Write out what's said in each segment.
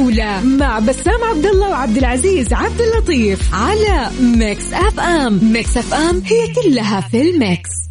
الجولة مع بسام عبد الله وعبد العزيز عبد اللطيف على Mix FM. Mix FM هي كلها في ال mix.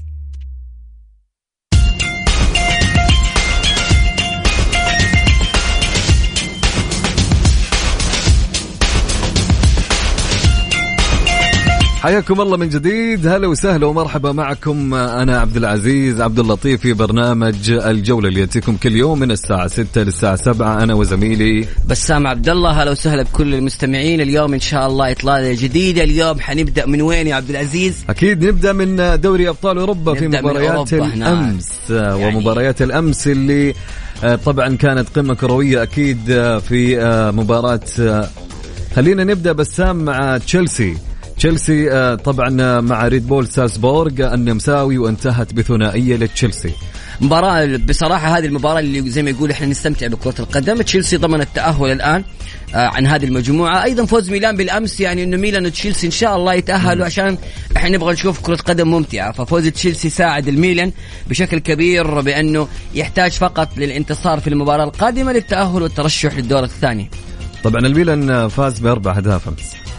حياكم الله من جديد. هلا وسهلا ومرحبا معكم أنا عبد العزيز عبد اللطيف في برنامج الجولة اللي يأتيكم كل يوم من الساعة 6 للساعة 7 أنا وزميلي بسام عبد الله. هلا وسهلا بكل المستمعين. اليوم إن شاء الله إطلالة جديدة. اليوم حنبدأ من وين يا عبد العزيز؟ أكيد نبدأ من دوري أبطال أوروبا في مباريات. الأمس يعني- ومباريات الأمس اللي آه، طبعا كانت قمة كروية أكيد آه، في آه، مباراة خلينا نبدأ بسام مع تشيلسي. تشيلسي آه، طبعا آه، مع ريد بول سالزبورغ النمساوي وانتهت بثنائية لتشيلسي. مباراة بصراحة هذه المباراة اللي زي ما يقول إحنا نستمتع بكرة القدم. تشيلسي ضمن التأهل الآن آه، عن هذه المجموعة. أيضا فوز ميلان بالأمس يعني أنه ميلان وتشيلسي إن شاء الله يتأهلوا عشان إحنا نبغى نشوف كرة قدم ممتعة. ففوز تشيلسي ساعد الميلان بشكل كبير بأنه يحتاج فقط للانتصار في المباراة القادمة للتأهل والترشح للدور الثاني. طبعا الميلان آه، فاز باربع اهداف أمس.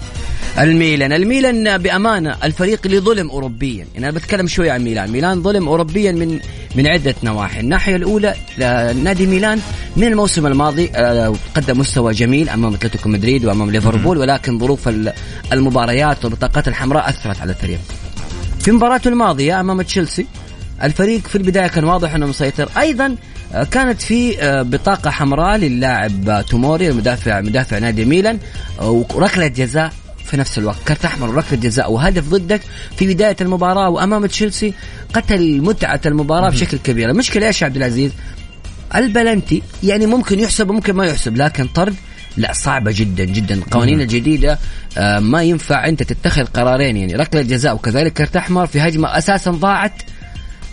الميلان. الميلان بأمانة الفريق اللي ظلم أوروبيا. يعني أنا بتكلم شوي عن ميلان. ميلان ظلم أوروبيا من من عدة نواحي. الناحية الأولى آه، نادي ميلان من الموسم الماضي آه، قدم مستوى جميل أمام أتلتيكو مدريد وأمام ليفربول ولكن ظروف ال- المباريات والبطاقات الحمراء أثرت على الفريق. في مباراته الماضية أمام تشيلسي الفريق في البداية كان واضح أنه مسيطر. أيضا آه، كانت في بطاقة حمراء للاعب توموري المدافع مدافع نادي ميلان وركلة جزاء في نفس الوقت. كرت أحمر وركله جزاء. وهدف ضدك في بداية المباراة وأمام تشيلسي قتل متعة المباراة بشكل كبير. المشكلة إيش يا عبد العزيز؟ البلنتي يعني ممكن يحسب وممكن ما يحسب لكن طرد لا صعبة جدا جدا. القوانين الجديدة آه، ما ينفع أنت تتخذ قرارين. يعني ركلة جزاء وكذلك كرت أحمر في هجمة أساسا ضاعت.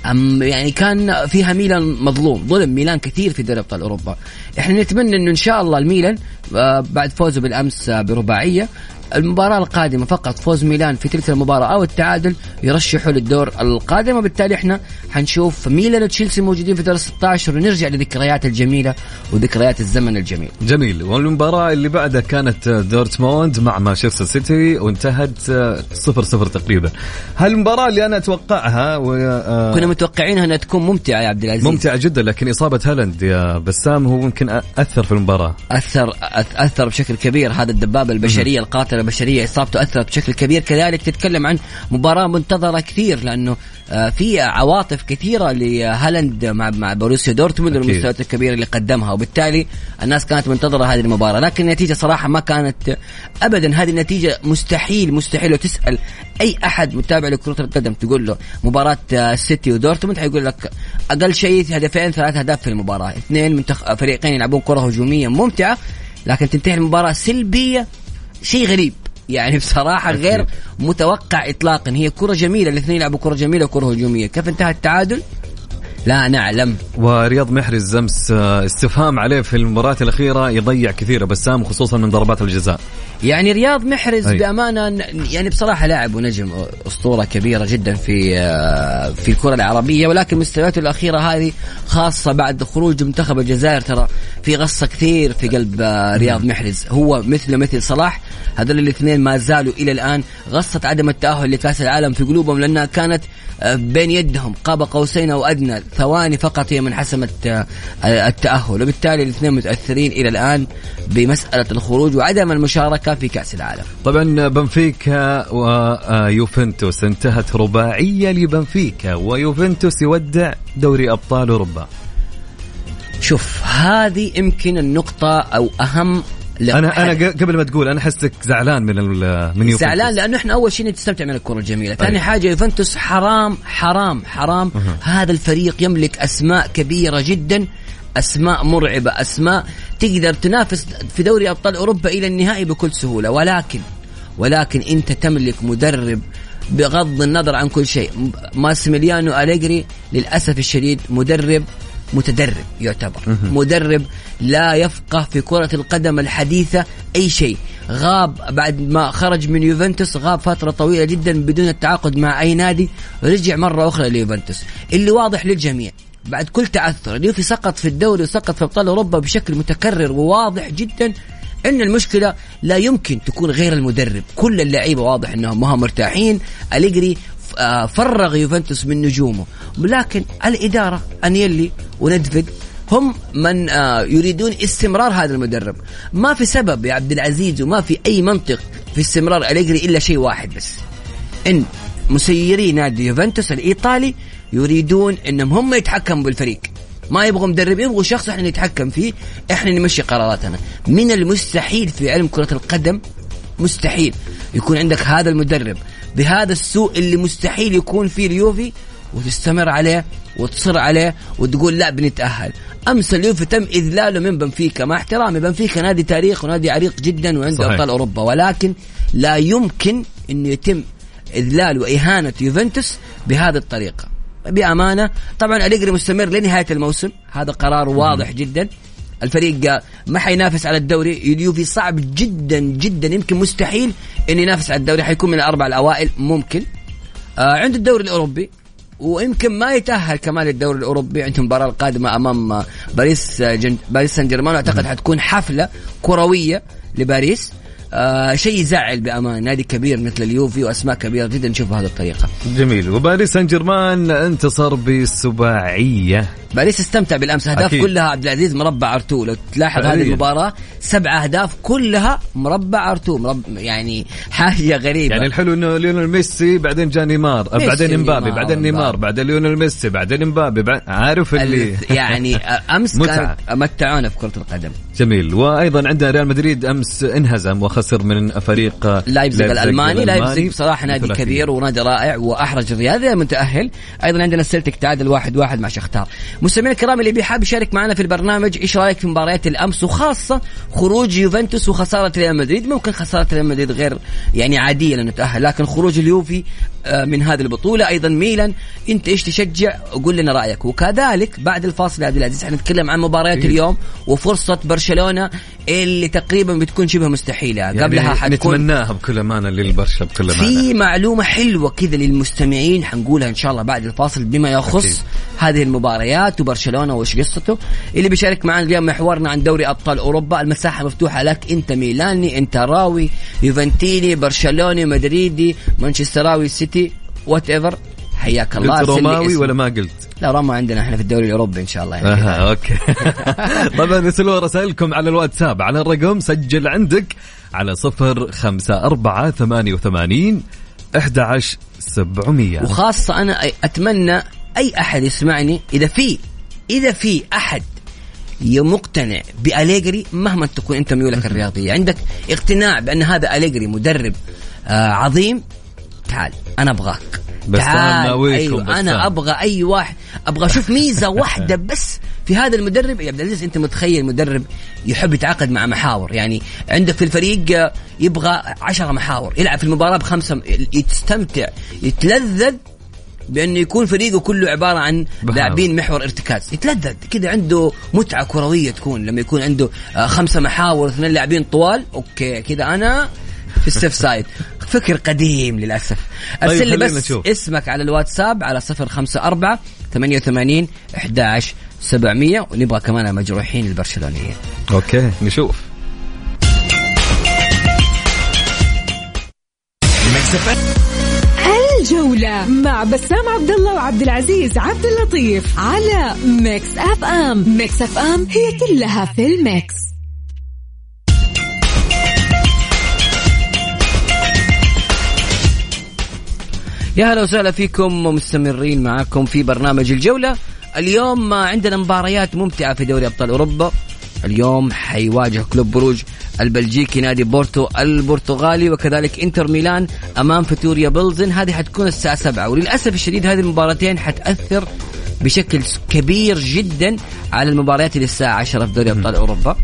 أم يعني كان فيها ميلان مظلوم ظلم ميلان كثير في دوري أبطال أوروبا. إحنا نتمنى إنه إن شاء الله الميلان آه، بعد فوزه بالأمس آه، برباعية المباراة القادمة فقط فوز ميلان في تلك المباراة أو التعادل يرشحوا للدور القادم. وبالتالي إحنا حنشوف ميلان وتشيلسي موجودين في دور 16 ونرجع لذكريات الجميلة وذكريات الزمن الجميل. جميل. والمباراة اللي بعدها كانت دورتموند مع مانشستر سيتي وانتهت آه، صفر صفر تقريبا. هالمباراة اللي أنا أتوقعها و... آه، كنا متوقعينها إنها تكون ممتعة يا عبد العزيز. ممتعة جدا لكن إصابة هالاند يا بسام هو ممكن أثر في المباراة. أثر أث- أثر بشكل كبير. هذا الدبابة البشرية القاتله البشرية إصابته أثرت بشكل كبير. كذلك تتكلم عن مباراة منتظرة كثير لأنه آه، في عواطف كثيرة لهالاند مع مع بروسيا دورتموند. والمستويات الكبيرة اللي قدمها. وبالتالي الناس كانت منتظرة هذه المباراة لكن النتيجة صراحة ما كانت ابدا. هذه النتيجة مستحيل مستحيل. لو تسأل أي أحد متابع لكرة القدم تقول له مباراة آه، السيتي ودورتموند حيقول لك أقل شيء هدفين ثلاث أهداف في المباراة. اثنين منتخ... فريقين يلعبون كرة هجومية ممتعة لكن تنتهي المباراة سلبية شيء غريب. يعني بصراحة أكيد. غير متوقع إطلاقا. هي كرة جميلة الاثنين يلعبوا كرة جميلة وكرة هجومية. كيف انتهى التعادل؟ لا نعلم. ورياض محرز أمس آه، استفهام عليه في المباراة الأخيرة يضيع كثير بسام خصوصا من ضربات الجزاء. يعني رياض محرز أي. بأمانة ن- يعني بصراحة لاعب ونجم أسطورة كبيرة جدا في آه، في الكرة العربية ولكن مستوياته الأخيرة هذه خاصة بعد خروج منتخب الجزائر ترى في غصة كثير في قلب آه، رياض محرز. هو مثله مثل صلاح هذول الاثنين ما زالوا إلى الآن غصة عدم التأهل لكأس العالم في قلوبهم لأنها كانت بين يدهم قاب قوسين أو أدنى. ثواني فقط هي من حسمت آه، التأهل. وبالتالي الاثنين متأثرين إلى الآن بمسألة الخروج وعدم المشاركة في كأس العالم. طبعا بنفيكا ويوفنتوس انتهت رباعية لبنفيكا ويوفنتوس يودع دوري أبطال أوروبا. شوف هذه يمكن النقطة أو أهم أنا ق- قبل ما تقول أنا حسك زعلان من ال- من يوفنتوس. زعلان لأنه إحنا أول شيء نستمتع من الكره الجميلة، ثاني أي. حاجة يوفنتوس حرام حرام حرام. هذا الفريق يملك أسماء كبيرة جدا أسماء مرعبة، أسماء تقدر تنافس في دوري أبطال أوروبا إلى النهائي بكل سهولة، ولكن ولكن أنت تملك مدرب بغض النظر عن كل شيء، ماسيميليانو أليجري للأسف الشديد مدرب متدرب يعتبر. مدرب لا يفقه في كرة القدم الحديثة أي شيء. غاب بعد ما خرج من يوفنتوس غاب فترة طويلة جدا بدون التعاقد مع أي نادي رجع مرة أخرى ليوفنتوس. اللي واضح للجميع بعد كل تعثر اليوفي سقط في الدوري وسقط في أبطال أوروبا بشكل متكرر وواضح جدا إن المشكلة لا يمكن تكون غير المدرب. كل اللعيبة واضح إنهم ما هم مرتاحين. أليجري فرغ يوفنتوس من نجومه. لكن الإدارة أنيلي وندفيد هم من آه، يريدون استمرار هذا المدرب. ما في سبب يا عبد العزيز وما في أي منطق في استمرار أليجري إلا شيء واحد بس. إن مسيري نادي يوفنتوس الإيطالي يريدون إنهم هم يتحكموا بالفريق. ما يبغوا مدرب يبغوا شخص إحنا نتحكم فيه إحنا نمشي قراراتنا. من المستحيل في علم كرة القدم مستحيل يكون عندك هذا المدرب. بهذا السوء اللي مستحيل يكون فيه اليوفي وتستمر عليه وتصر عليه وتقول لا بنتأهل. أمس اليوفي تم إذلاله من بنفيكا مع احترامي بنفيكا نادي تاريخ ونادي عريق جدا وعنده أبطال أوروبا. ولكن لا يمكن إنه يتم إذلال وإهانة يوفنتوس بهذه الطريقة. بأمانة طبعا أليجري مستمر لنهاية الموسم. هذا قرار واضح جدا. الفريق ما حينافس على الدوري. اليوفي صعب جدا جدا. يمكن مستحيل انه ينافس على الدوري. حيكون من الأربع الأوائل ممكن. آه عند الدوري الأوروبي ويمكن ما يتأهل كمان للدوري الأوروبي. عندهم المباراه القادمة أمام باريس جن... باريس سان جيرمان. واعتقد حتكون حفلة كروية لباريس. آه شيء يزعل بامانه نادي كبير مثل اليوفي وأسماء كبيرة جدا. نشوف بهذه الطريقة. جميل. وباريس سان جيرمان انتصر بالسباعيه باريس استمتع بالأمس. أهداف أكيد. كلها عبد العزيز مربع R2. لو تلاحظ هذه المباراة سبع أهداف كلها مربع R2. مربع يعني حاجة غريبة. يعني الحلو إنه ليونيل ميسي بعدين جا نيمار. بعدين إمبابي بعدين نيمار. بعدين ليونيل ميسي بعدين إمبابي. عارف اللي يعني أمس كان متعونا في كرة القدم. جميل. وأيضا عندنا ريال مدريد أمس انهزم وخسر من فريق لايبزيغ الألماني. لايبزيغ بصراحه نادي كبير ونادي رائع واحرج الريال. متأهل أيضا عندنا السلتك تعادل واحد واحد مع شختار. مستمعينا الكرام اللي بيحب يشارك معنا في البرنامج إيش رأيك في مباريات الأمس وخاصة خروج يوفنتوس وخسارة ريال مدريد؟ ممكن خسارة ريال مدريد غير يعني عادية لأنه تأهل لكن خروج اليوفي من هذه البطولة. أيضا ميلان أنت إيش تشجع؟ قول لنا رأيك. وكذلك بعد الفاصل عبد العزيز حنتكلم عن مباريات إيه؟ اليوم وفرصة برشلونة اللي تقريبا بتكون شبه مستحيلة. يعني قبلها حتكون نتمناها بكل أمانة للبرشا بكل أمانة. في معلومة حلوة كذا للمستمعين حنقولها إن شاء الله بعد الفاصل بما يخص أكيد. هذه المباريات وبرشلونة وإيش قصته. اللي بيشارك معنا اليوم محورنا عن دوري أبطال أوروبا. المساحة مفتوحة لك. أنت ميلاني أنت روماوي يوفنتيني برشلوني مدريدي مانشستراوي سيتي. whatever حياك الله قلت روماوي ولا ما قلت؟ لا روما عندنا إحنا في الدوري الأوروبي إن شاء الله. يعني أها okay. طبعا ارسلوا رسائلكم على الواتساب. على الرقم سجل عندك على صفر خمسة أربعة ثمانية وثمانين أحد عشر سبعمية. وخاصة أنا أتمنى أي أحد يسمعني إذا في إذا في أحد مقتنع بأليجري مهما تكون أنت ميولك الرياضية. عندك اقتناع بأن هذا أليجري مدرب آه عظيم تعال أنا أبغاك. بس تعال أيوة بس أنا أبغى أي واحد أبغى أشوف ميزة واحدة بس في هذا المدرب. يا عبد العزيز أنت متخيل مدرب يحب يتعاقد مع محاور؟ يعني عندك في الفريق يبغى عشرة محاور يلعب في المباراة بخمسة يستمتع يتلذذ بانه يكون فريقه كله عبارة عن لاعبين محور ارتكاز. يتلذذ كذا عنده متعة كروية تكون لما يكون عنده آه، خمسة محاور اثنين لاعبين طوال. okay كذا أنا في ال safe side. فكر قديم للأسف. طيب، أرسل لي بس نشوف. اسمك على الواتساب على صفر خمسة أربعة ثمانية وثمانين أحد سبعمية ونبغى كمان مجروحين البرشلونيين. okay نشوف. الجولة مع بسام عبد الله وعبد العزيز عبد اللطيف على Mix FM. Mix FM هي كلها في ال mix. يا هلا وسهلا فيكم ومستمرين معكم في برنامج الجولة. اليوم عندنا مباريات ممتعة في دوري أبطال أوروبا. اليوم حيواجه كلوب بروج البلجيكي نادي بورتو البرتغالي وكذلك إنتر ميلان أمام فيكتوريا بلزن. هذه حتكون الساعة 7 وللأسف الشديد هذه المباراتين حتأثر بشكل كبير جدا على المباريات اللي الساعة 10 في دوري أبطال أوروبا.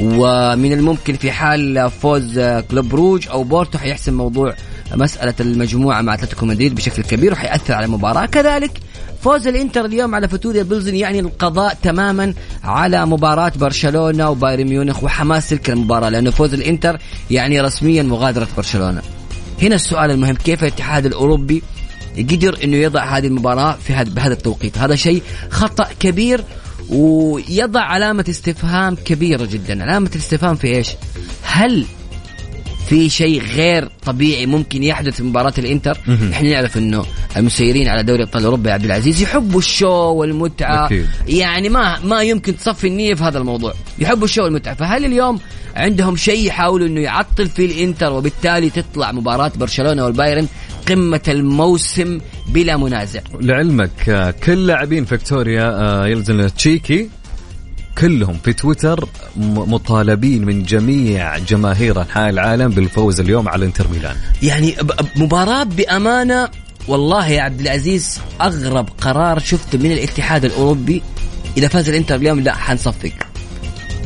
ومن الممكن في حال فوز كلوب بروج أو بورتو حيحسم موضوع مسألة المجموعة مع أتلتيكو مدريد بشكل كبير وحيأثر على المباراة. كذلك فوز الإنتر اليوم على فتوريا بلزن يعني القضاء تماما على مباراة برشلونة وبايرن ميونخ وحماس تلك المباراة لأنه فوز الإنتر يعني رسميا مغادرة برشلونة. هنا السؤال المهم كيف الاتحاد الأوروبي قدر إنه يضع هذه المباراة في هذا بهذا التوقيت؟ هذا شيء خطأ كبير ويضع علامة استفهام كبيرة جدا. علامة الاستفهام في إيش؟ هل في شيء غير طبيعي ممكن يحدث في مباراة الإنتر إحنا نعرف إنه المسيرين على دوري أبطال أوروبا يا عبد العزيز يحبوا ال show والمتعة. أكيد. يعني ما ما يمكن تصفي النية في هذا الموضوع. يحبوا ال show والمتعة. فهل اليوم عندهم شيء يحاولوا إنه يعطل في الإنتر وبالتالي تطلع مباراة برشلونة والبايرن قمة الموسم بلا منازع؟ لعلمك آه، كل لاعبين فيكتوريا آه، بلزن التشيكي كلهم في تويتر مطالبين من جميع جماهير أنحاء العالم بالفوز اليوم على إنتر ميلان. يعني مباراة بأمانة والله يا عبد العزيز أغرب قرار شفته من الاتحاد الأوروبي. إذا فاز الإنتر اليوم لا حنصفق.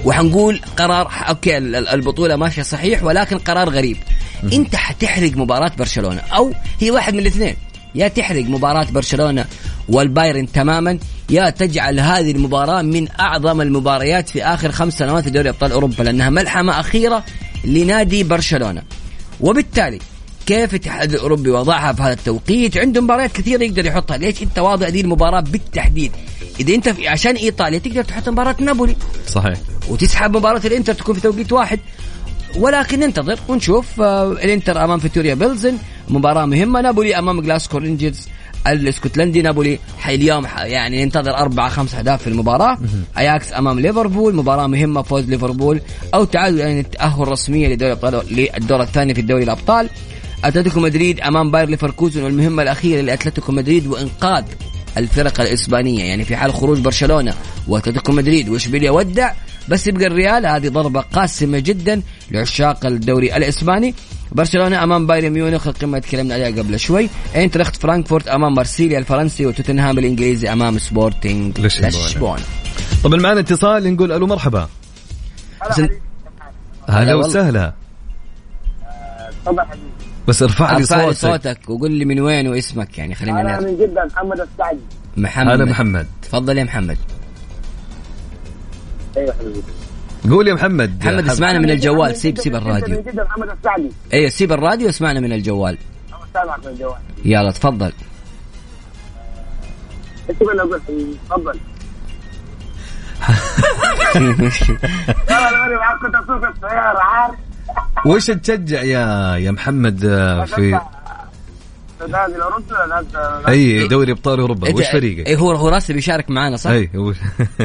وحنقول قرار okay البطولة ماشية صحيح ولكن قرار غريب. أنت حتحرق مباراة برشلونة أو هي واحد من الاثنين. يا تحرق مباراة برشلونة والبايرن تماما يا تجعل هذه المباراة من أعظم المباريات في آخر خمس سنوات في دوري أبطال أوروبا لأنها ملحمة أخيرة لنادي برشلونة. وبالتالي كيف الاتحاد الأوروبي وضعها في هذا التوقيت؟ عنده مباريات كثيرة يقدر يحطها. ليش أنت واضع دي المباراة بالتحديد؟ إذا أنت في عشان إيطاليا تقدر تحط مباراة نابولي. صحيح. وتسحب مباراة الإنتر تكون في توقيت واحد. ولكن ننتظر ونشوف آه الإنتر أمام فيتوريا بيلزن. مباراة مهمة. نابولي أمام جلاسكو رينجرز. الاسكتلندي نابولي اليوم يعني ينتظر أربعة خمس أهداف في المباراة. أياكس أمام ليفربول مباراة مهمة فوز ليفربول. أو تعادل يعني التأهل رسميا لدوري الأبطال للدور الثاني في الدوري الأبطال. أتلتيكو مدريد أمام باير ليفركوزن والمهمة الأخيرة لأتلتيكو مدريد وإنقاذ الفرق الإسبانية. يعني في حال خروج برشلونة وأتلتيكو مدريد وإشبيليا ودع بس يبقى الريال هذه ضربة قاسمة جدا لعشاق الدوري الإسباني. برشلونة أمام بايرن ميونخ القمة تكلمنا عليها قبل شوي. اينتراخت فرانكفورت أمام مارسيليا الفرنسي وتوتنهام الإنجليزي أمام سبورتينج لشبونة. طبعا معنا اتصال نقول ألو مرحبا. هلا وسهلا. طبعا بس ارفع لي صوتك. صوتك وقول لي من وين واسمك يعني خلينا أنا من جدة محمد السعدي. محمد. هلا محمد. تفضل يا محمد. أيوه حبيبي. قول يا محمد. محمد اسمعنا من الجوال. سيب سيب الراديو. محمد السعدي أيوه سيب الراديو واسمعنا من الجوال. من الجوال. يلا تفضل. تفضل. وش تشجع يا يا محمد آه، في الاوروبي أي دوري أبطال أوروبا وش فريقك؟ اي هو هو راسل بيشارك معنا صح؟ أي هو.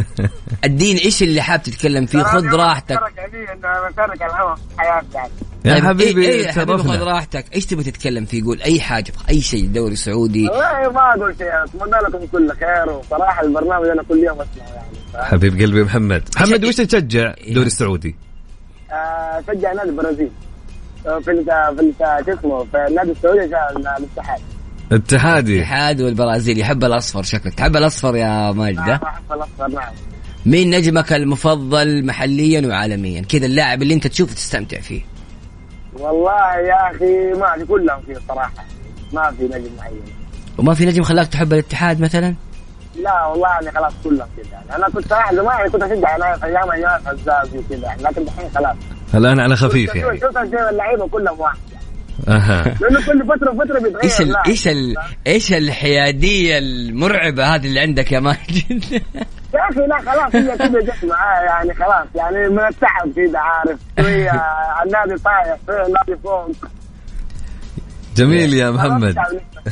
الدين إيش اللي حاب تتكلم فيه؟ خذ راحتك. يا طيب حبيبي إيه إيه حبيبي خذ راحتك. إيش تبغى تتكلم فيه؟ قول أي حاجة أي شيء دوري سعودي. والله ما أقول شيء أتمنى لكم كل خير وصراحة البرنامج أنا كل يوم أسمعه يعني. حبيب قلبي محمد. محمد وش تشجع الدوري السعودي؟ أشجع نادي البرازيل. في في شو اسمه في النادي السعودي الاتحاد. اتحادي الاتحاد والبرازيل يحب الأصفر شكلك. تحب الأصفر يا ماجد نعم أحب الأصفر نعم. مين نجمك المفضل محليا وعالميا؟ كذا اللاعب اللي انت تشوفه تستمتع فيه. والله يا أخي ما في كلهم فيه الصراحه ما في نجم معين وما في نجم خلاك تحب الاتحاد مثلا؟ لا والله يعني خلاص كلهم كذا. يعني أنا كنت صراحة زمان كنت أشجع أنا أيام أيام عزازي وكذا يعني لكن الحين خلاص. الآن على خفيف يعني. شوف اللعيبة كلهم واحد. أها. لأنه كل فترة وفتره بيتغير إيش ال إيش ال إيش الحيادية المرعبة هذه اللي عندك يا ماجد؟ يا أخي لا خلاص هي كذا جت معايا يعني خلاص يعني من التعب كذا عارف شوية النادي طايح النادي فوق. جميل يا محمد.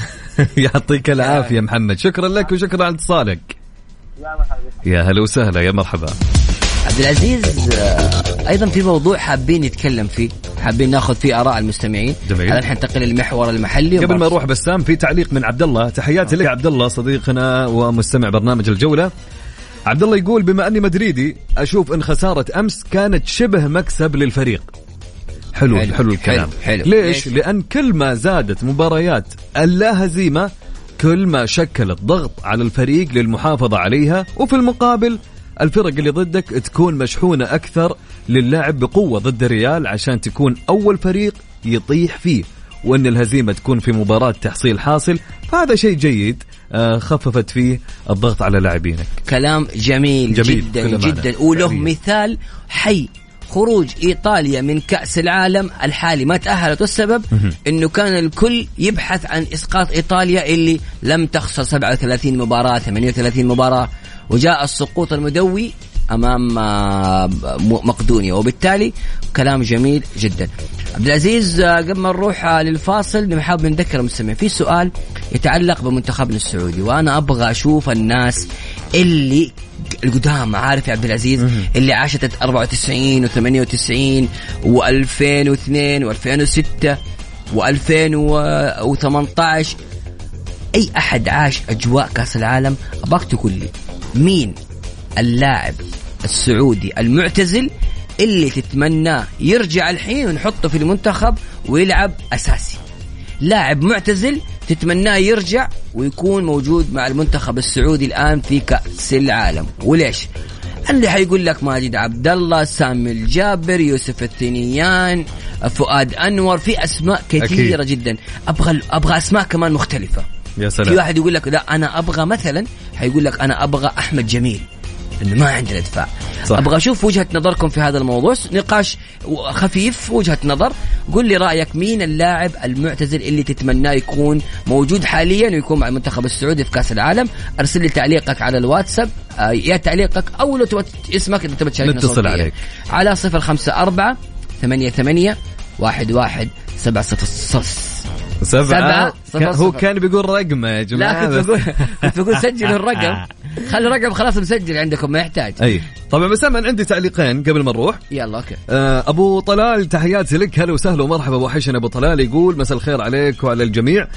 يعطيك العافية محمد. شكرا لك وشكرا على اتصالك يا هلا وسهلا يا مرحبا. عبد العزيز آه، أيضا في موضوع حابين نتكلم فيه حابين ناخذ فيه آراء المستمعين جميل الآن حننتقل للمحور المحلي قبل ما نروح بسام في تعليق من عبد الله تحياتي لك عبد الله صديقنا ومستمع برنامج الجولة عبد الله يقول بما أني مدريدي أشوف إن خسارة أمس كانت شبه مكسب للفريق حلو حلو, حلو الكلام حلو. حلو. ليش؟ ليش؟ لأن كل ما زادت مباريات اللا هزيمه كل ما شكلت ضغط على الفريق للمحافظة عليها وفي المقابل الفرق اللي ضدك تكون مشحونة أكثر للعب بقوة ضد الريال عشان تكون أول فريق يطيح فيه وأن الهزيمة تكون في مباراة تحصيل حاصل. فهذا شيء جيد آه، خففت فيه الضغط على لاعبينك. كلام جميل, جميل جدا جدا. وله. مثال حي خروج إيطاليا من كأس العالم الحالي ما تأهلت والسبب إنه كان الكل يبحث عن إسقاط إيطاليا اللي لم تخسر 37 مباراة 38 مباراة. وجاء السقوط المدوي أمام آه، مقدونيا. وبالتالي كلام جميل جدا. عبد العزيز آه، قبل ما نروح آه، للفاصل نحاول نذكر المستمعين في سؤال يتعلق بمنتخبنا السعودي وأنا أبغى أشوف الناس اللي القدام عارف يا عبد العزيز اللي عاشت 94 و98 و2002 و2006 و2018 أي أحد عاش أجواء كأس العالم؟ أبغاك تقول لي. مين اللاعب السعودي المعتزل اللي تتمناه يرجع الحين ونحطه في المنتخب ويلعب أساسي. لاعب معتزل تتمناه يرجع ويكون موجود مع المنتخب السعودي الآن في كأس العالم. وليش؟ اللي حيقول لك ماجد عبد الله سامي الجابر يوسف الثنيان فؤاد أنور في أسماء كثيرة أكيد. جدا. أبغى أبغى أسماء كمان مختلفة. يا سلام. في واحد يقول لك لا أنا أبغى مثلا حيقول لك أنا أبغى أحمد جميل إنه ما عندنا دفاع صح. أبغى أشوف وجهة نظركم في هذا الموضوع. نقاش خفيف وجهة نظر. قل لي رأيك مين اللاعب المعتزل اللي تتمناه يكون موجود حاليا ويكون مع المنتخب السعودي في كأس العالم؟ أرسل لي تعليقك على الواتساب. آه، يا تعليقك أو لو اسمك إذا تبغى تشاركنا نتصل عليك. على 054 88 ثمانية واحد واحد سبعة. صفر صفر سبعة, سبعة هو كان بيقول رقم يا جماعة. لا كنت بقول كنت بقول سجلوا الرقم. خلي الرقم خلاص مسجل عندكم ما يحتاج. أي. طبعا بس أنا عندي تعليقين قبل ما نروح. يلا أوكي. آه أبو طلال تحياتي لك. هلا وسهلا ومرحبا وحشنا. أبو طلال يقول مساء الخير عليك وعلى الجميع.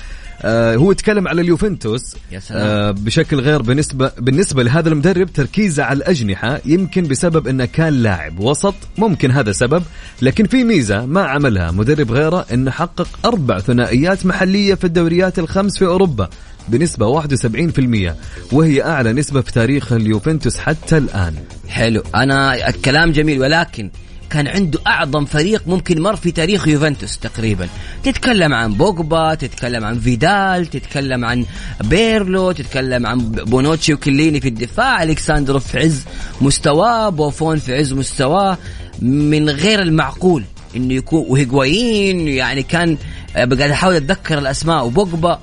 آه هو يتكلم على اليوفنتوس يا سلام. آه بشكل غير بالنسبة بالنسبة لهذا المدرب تركيزه على الأجنحة يمكن بسبب إنه كان لاعب وسط ممكن هذا سبب لكن في ميزة ما عملها مدرب غيره إنه حقق أربع ثنائيات محلية في الدوريات الخمس في أوروبا بنسبة 71% وهي أعلى نسبة في تاريخ اليوفنتوس حتى الآن حلو أنا الكلام جميل ولكن كان عنده أعظم فريق ممكن مر في تاريخ يوفنتوس تقريبا. تتكلم عن بوجبا تتكلم عن فيدال تتكلم عن بيرلو تتكلم عن بونوتشي وكيليني في الدفاع الكساندرو في عز مستواه بوفون في عز مستواه. من غير المعقول إنه يكون وهيغواين يعني كان قاعد أحاول أتذكر الأسماء. وبوجبا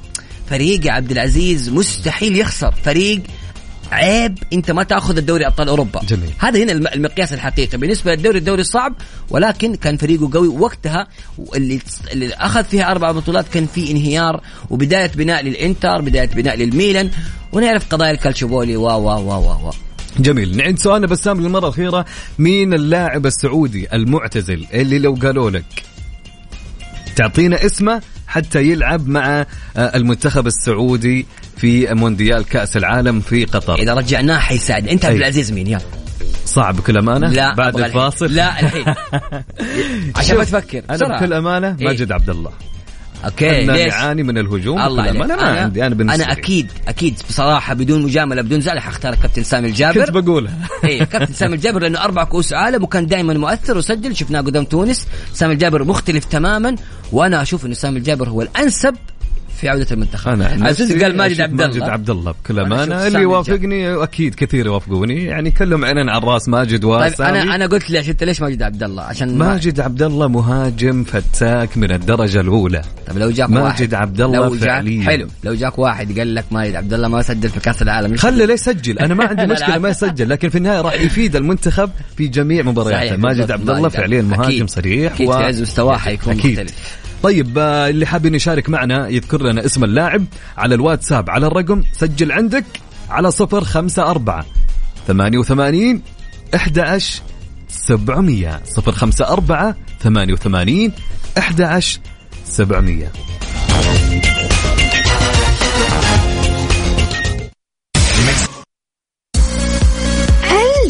فريق عبد العزيز مستحيل يخسر. فريق عيب انت ما تاخذ الدوري ابطال اوروبا جميل. هذا هنا المقياس الحقيقي بالنسبة للدوري الدوري صعب ولكن كان فريقه قوي وقتها اللي اللي أخذ فيها أربع بطولات كان في انهيار وبداية بناء للإنتر بداية بناء للميلان ونعرف قضايا الكالتشوبولي و و و و. جميل نعيد سؤالنا بسام للمرة الأخيرة مين اللاعب السعودي المعتزل اللي لو قالوا لك تعطينا اسمه حتى يلعب مع آه، المنتخب السعودي في مونديال كأس العالم في قطر. إذا رجعناه حيساعد. أنت عبد العزيز مين؟ يلا. صعب بكل أمانة؟ لا بعد الفاصل. لا الحين. عشان ما تفكر. أنا بكل أمانة إيه؟ ماجد عبد الله okay أنا ليش؟ نعاني من الهجوم الله أنا ما أنا عندي أنا بالنسبة أنا أكيد أكيد بصراحة بدون مجاملة بدون زعل حختار الكابتن سامي الجابر. كنت بقولها. اي كابتن سامي الجابر لأنه أربع كؤوس عالم وكان دائما مؤثر وسجل. شفناه قدام تونس. سامي الجابر مختلف تماما وأنا أشوف إنه سامي الجابر هو الأنسب في عودة المنتخب. أنا عزيز قال ماجد عبد الله. ماجد عبد الله بكل أمانة اللي يوافقني أكيد كثير يوافقوني. يعني كلهم عينين على الرأس ماجد وسامي طيب أنا أنا قلت ليش أنت ليش ماجد عبد الله؟ عشان ماجد عبد الله مهاجم فتاك من الدرجة الأولى. طيب لو جاك ماجد عبد الله فعليا. حلو. لو جاك واحد قال لك ماجد عبد الله ما سجل في كأس العالم خله ليه يسجل. أنا ما عندي مشكلة ما يسجل لكن في النهاية راح يفيد المنتخب في جميع مبارياته. ماجد عبد الله فعليا مهاجم صريح أكيد. في عز مستواه حيكون مختلف. طيب آه، اللي حابين يشارك معنا يذكر لنا اسم اللاعب على الواتساب على الرقم سجل عندك على صفر خمسة أربعة ثمانية وثمانين إحدى سبعمية. صفر خمسة أربعة ثمانية وثمانين إحدى سبعمية.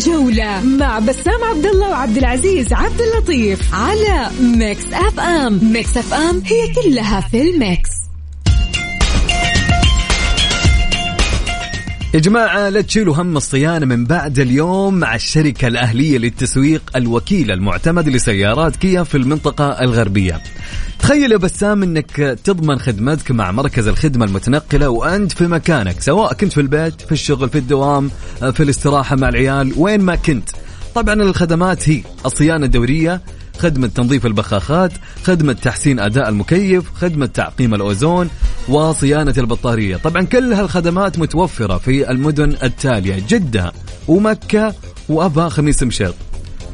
الجولة مع بسام عبد الله وعبد العزيز عبد اللطيف على Mix FM. Mix FM هي كلها في ال mix. يا جماعة لا تشيلوا هم الصيانة من بعد اليوم مع الشركة الأهلية للتسويق الوكيل المعتمد لسيارات كيا في المنطقة الغربية. تخيل يا بسام إنك تضمن خدمتك مع مركز الخدمة المتنقلة وأنت في مكانك سواء كنت في البيت في الشغل في الدوام في الاستراحة مع العيال وين ما كنت. طبعا الخدمات هي الصيانة الدورية خدمة تنظيف البخاخات خدمة تحسين أداء المكيف خدمة تعقيم الأوزون وصيانة البطارية. طبعا كل هالخدمات متوفرة في المدن التالية جدة ومكة وأبها خميس مشيط.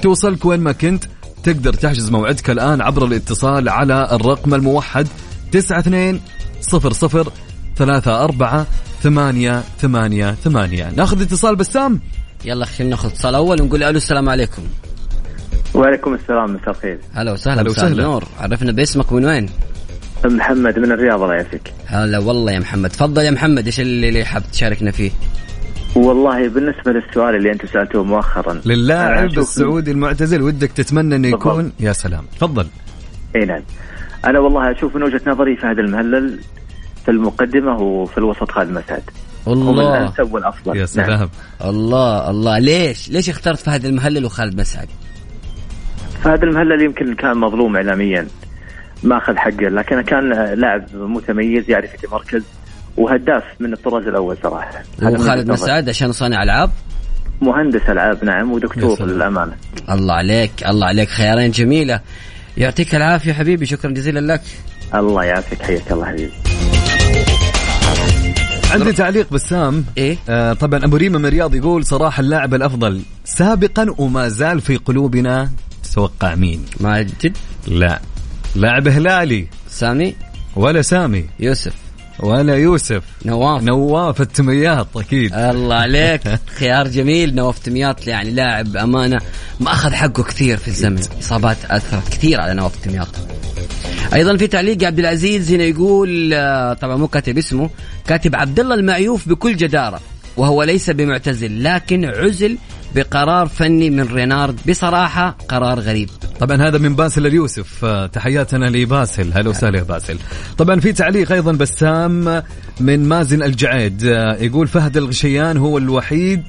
توصلك وين ما كنت تقدر تحجز موعدك الآن عبر الاتصال على الرقم الموحد 92 00 ثلاثة أربعة ثمانية ثمانية ثمانية. ناخذ اتصال بسام. يلا خلينا ناخذ اتصال أول ونقول ألو السلام عليكم. وعليكم السلام مساء الخير. هلا وسهلا هلا مساء وسهلا. النور عرفنا باسمك من وين؟ محمد من الرياض الله يعافيك. هلا والله يا محمد. تفضل يا محمد إيش اللي اللي حاب تشاركنا فيه؟ والله بالنسبة للسؤال اللي أنتم سألتوه مؤخرا للاعب السعودي المعتزل ودك تتمنى إنه بالضبط. يكون يا سلام. تفضل. إي نعم. أنا والله أشوف من وجهة نظري فهد المهلل في المقدمة وفي الوسط خالد مسعد هم الله الأنسب والأفضل. يا نعم. سلام. الله الله. ليش؟ ليش اخترت فهد المهلل وخالد مسعد؟ فهد المهلل يمكن كان مظلوم اعلاميا. ما أخذ حقه لكن كان لاعب متميز يعرف يتمركز وهداف من الطراز الأول صراحة. وخالد. مسعد عشان صانع ألعاب؟ مهندس ألعاب نعم ودكتور. للأمانة. الله عليك الله عليك خيارين جميلة. يعطيك العافية حبيبي شكرا جزيلا لك. الله يعافيك حياك الله حبيبي. عندي تعليق بسام إيه؟ آه طبعا أبو ريمه من الرياض يقول صراحة اللاعب الأفضل سابقا وما زال في قلوبنا تتوقع مين؟ ماجد لا. لاعب هلالي. سامي؟ ولا سامي. يوسف. ولا يوسف. نواف. نواف التمياط أكيد. الله عليك. خيار جميل. نواف تمياط يعني لاعب أمانة. ما أخذ حقه كثير في الزمن. إصابات أثرت كثير على نواف تمياط أيضا في تعليق عبد العزيز هنا يقول آه، طبعا مو كاتب اسمه كاتب عبد الله المعيوف بكل جدارة وهو ليس بمعتزل لكن عزل بقرار فني من رينارد. بصراحة قرار غريب. طبعا هذا من باسل اليوسف. آه، تحياتنا لباسل. هلا وسهلا يا باسل. طبعا في تعليق أيضا بسام من مازن الجعيد. آه، يقول فهد الغشيان هو الوحيد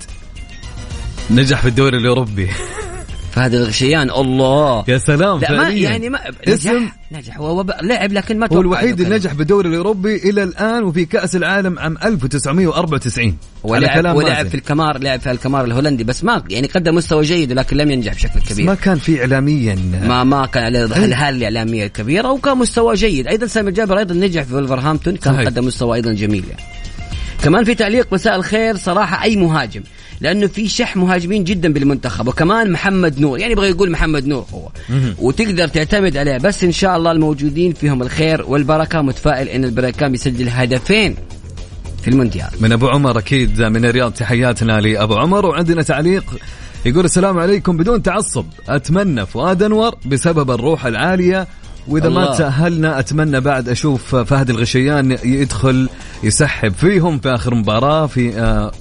نجح في الدوري الأوروبي. فهد الغشيان الله. يا سلام لا ما. يعني ما اسم نجح نجح هو لعب لكن ما هو الوحيد اللي نجح بالدوري الأوروبي إلى الآن وفي كأس العالم عام 1994 على ولعب كلام ولعب. في الكمار لعب في الكمار الهولندي بس ما يعني قدم مستوى جيد ولكن لم ينجح بشكل كبير. ما كان في اعلاميا. ما ما كان عليه الهالة الإعلامية الكبيرة وكان مستوى جيد. أيضا سامي الجابر أيضا نجح في ولفرهامبتون كان صحيح. قدم مستوى أيضا جميل. يعني. كمان في تعليق مساء الخير صراحة أي مهاجم لأنه في شح مهاجمين جدا بالمنتخب وكمان محمد نور. يعني يبغى يقول محمد نور هو. وتقدر تعتمد عليه بس إن شاء الله الموجودين فيهم الخير والبركة متفائل إن البركان بيسجل هدفين في المونديال. من أبو عمر أكيد من الرياض. تحياتنا لأبو عمر. وعندنا تعليق. يقول السلام عليكم بدون تعصب. أتمنى فؤاد أنور بسبب الروح العالية. وإذا ما الله. تأهلنا أتمنى بعد أشوف فهد الغشيان يدخل يسحب فيهم في آخر مباراة في آه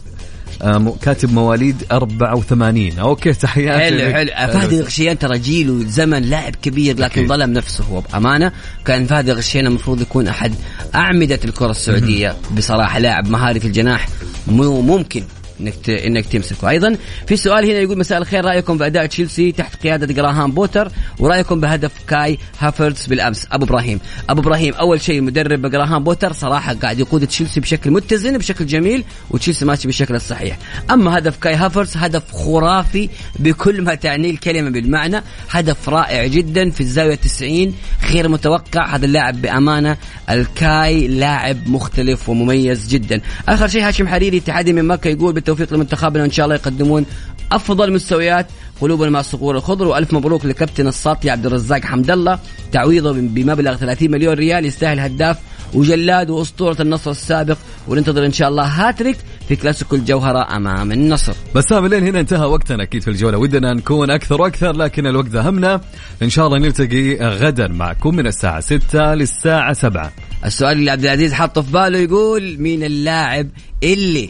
كاتب مواليد 84 أوكي تحياتي حلو. حلو. فهد الغشيان ترى جيله زمن لاعب كبير لكن أكيد. ظلم نفسه هو بأمانة. كان فهد الغشيان المفروض يكون أحد أعمدة الكرة السعودية. بصراحة لاعب مهاري في الجناح مو ممكن. إنك. إنك تمسكه. أيضا في سؤال هنا يقول مساء الخير رأيكم بأداء تشيلسي تحت قيادة جراهام بوتر ورأيكم بهدف كاي هافرتس بالأمس؟ أبو إبراهيم. أبو إبراهيم أول شيء المدرب جراهام بوتر صراحة قاعد يقود تشيلسي بشكل متزن بشكل جميل وتشيلسي ماشي بالشكل الصحيح. أما هدف كاي هافرتس هدف خرافي بكل ما تعنيه الكلمة بالمعنى. هدف رائع جدا في الزاوية 90 غير متوقع. هذا اللاعب بأمانة الكاي لاعب مختلف ومميز جدا. آخر شيء هاشم حريري اتحادي من مكة يقول بالتوفيق لمنتخبنا وان شاء الله يقدمون أفضل مستويات قلوبنا مع الصقور الخضر. وألف مبروك لكابتن الساطي عبد الرزاق حمد الله تعويضه بمبلغ 30 مليون ريال يستاهل هداف وجلاد وأسطورة النصر السابق. وننتظر إن شاء الله هاتريك في كلاسيكو الجوهرة أمام النصر. بسام لين هنا انتهى وقتنا أكيد في الجولة. ودنا نكون أكثر وأكثر لكن الوقت داهمنا إن شاء الله نلتقي غدا معكم من الساعة 6 للساعة 7 السؤال اللي عبد العزيز حطه في باله يقول مين اللاعب اللي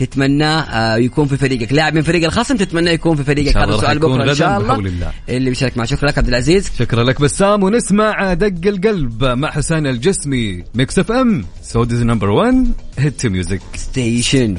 تتمناه يكون في فريقك. لاعب من فريق الخصم تتمناه يكون في فريقك. هذا الله راح سؤال يكون بكره إن شاء الله. اللي بيشارك معه شكرا لك عبد العزيز. شكرا لك بسام. ونسمع دق القلب مع حسين الجسمي. Mix FM Saudi's number 1 hit music station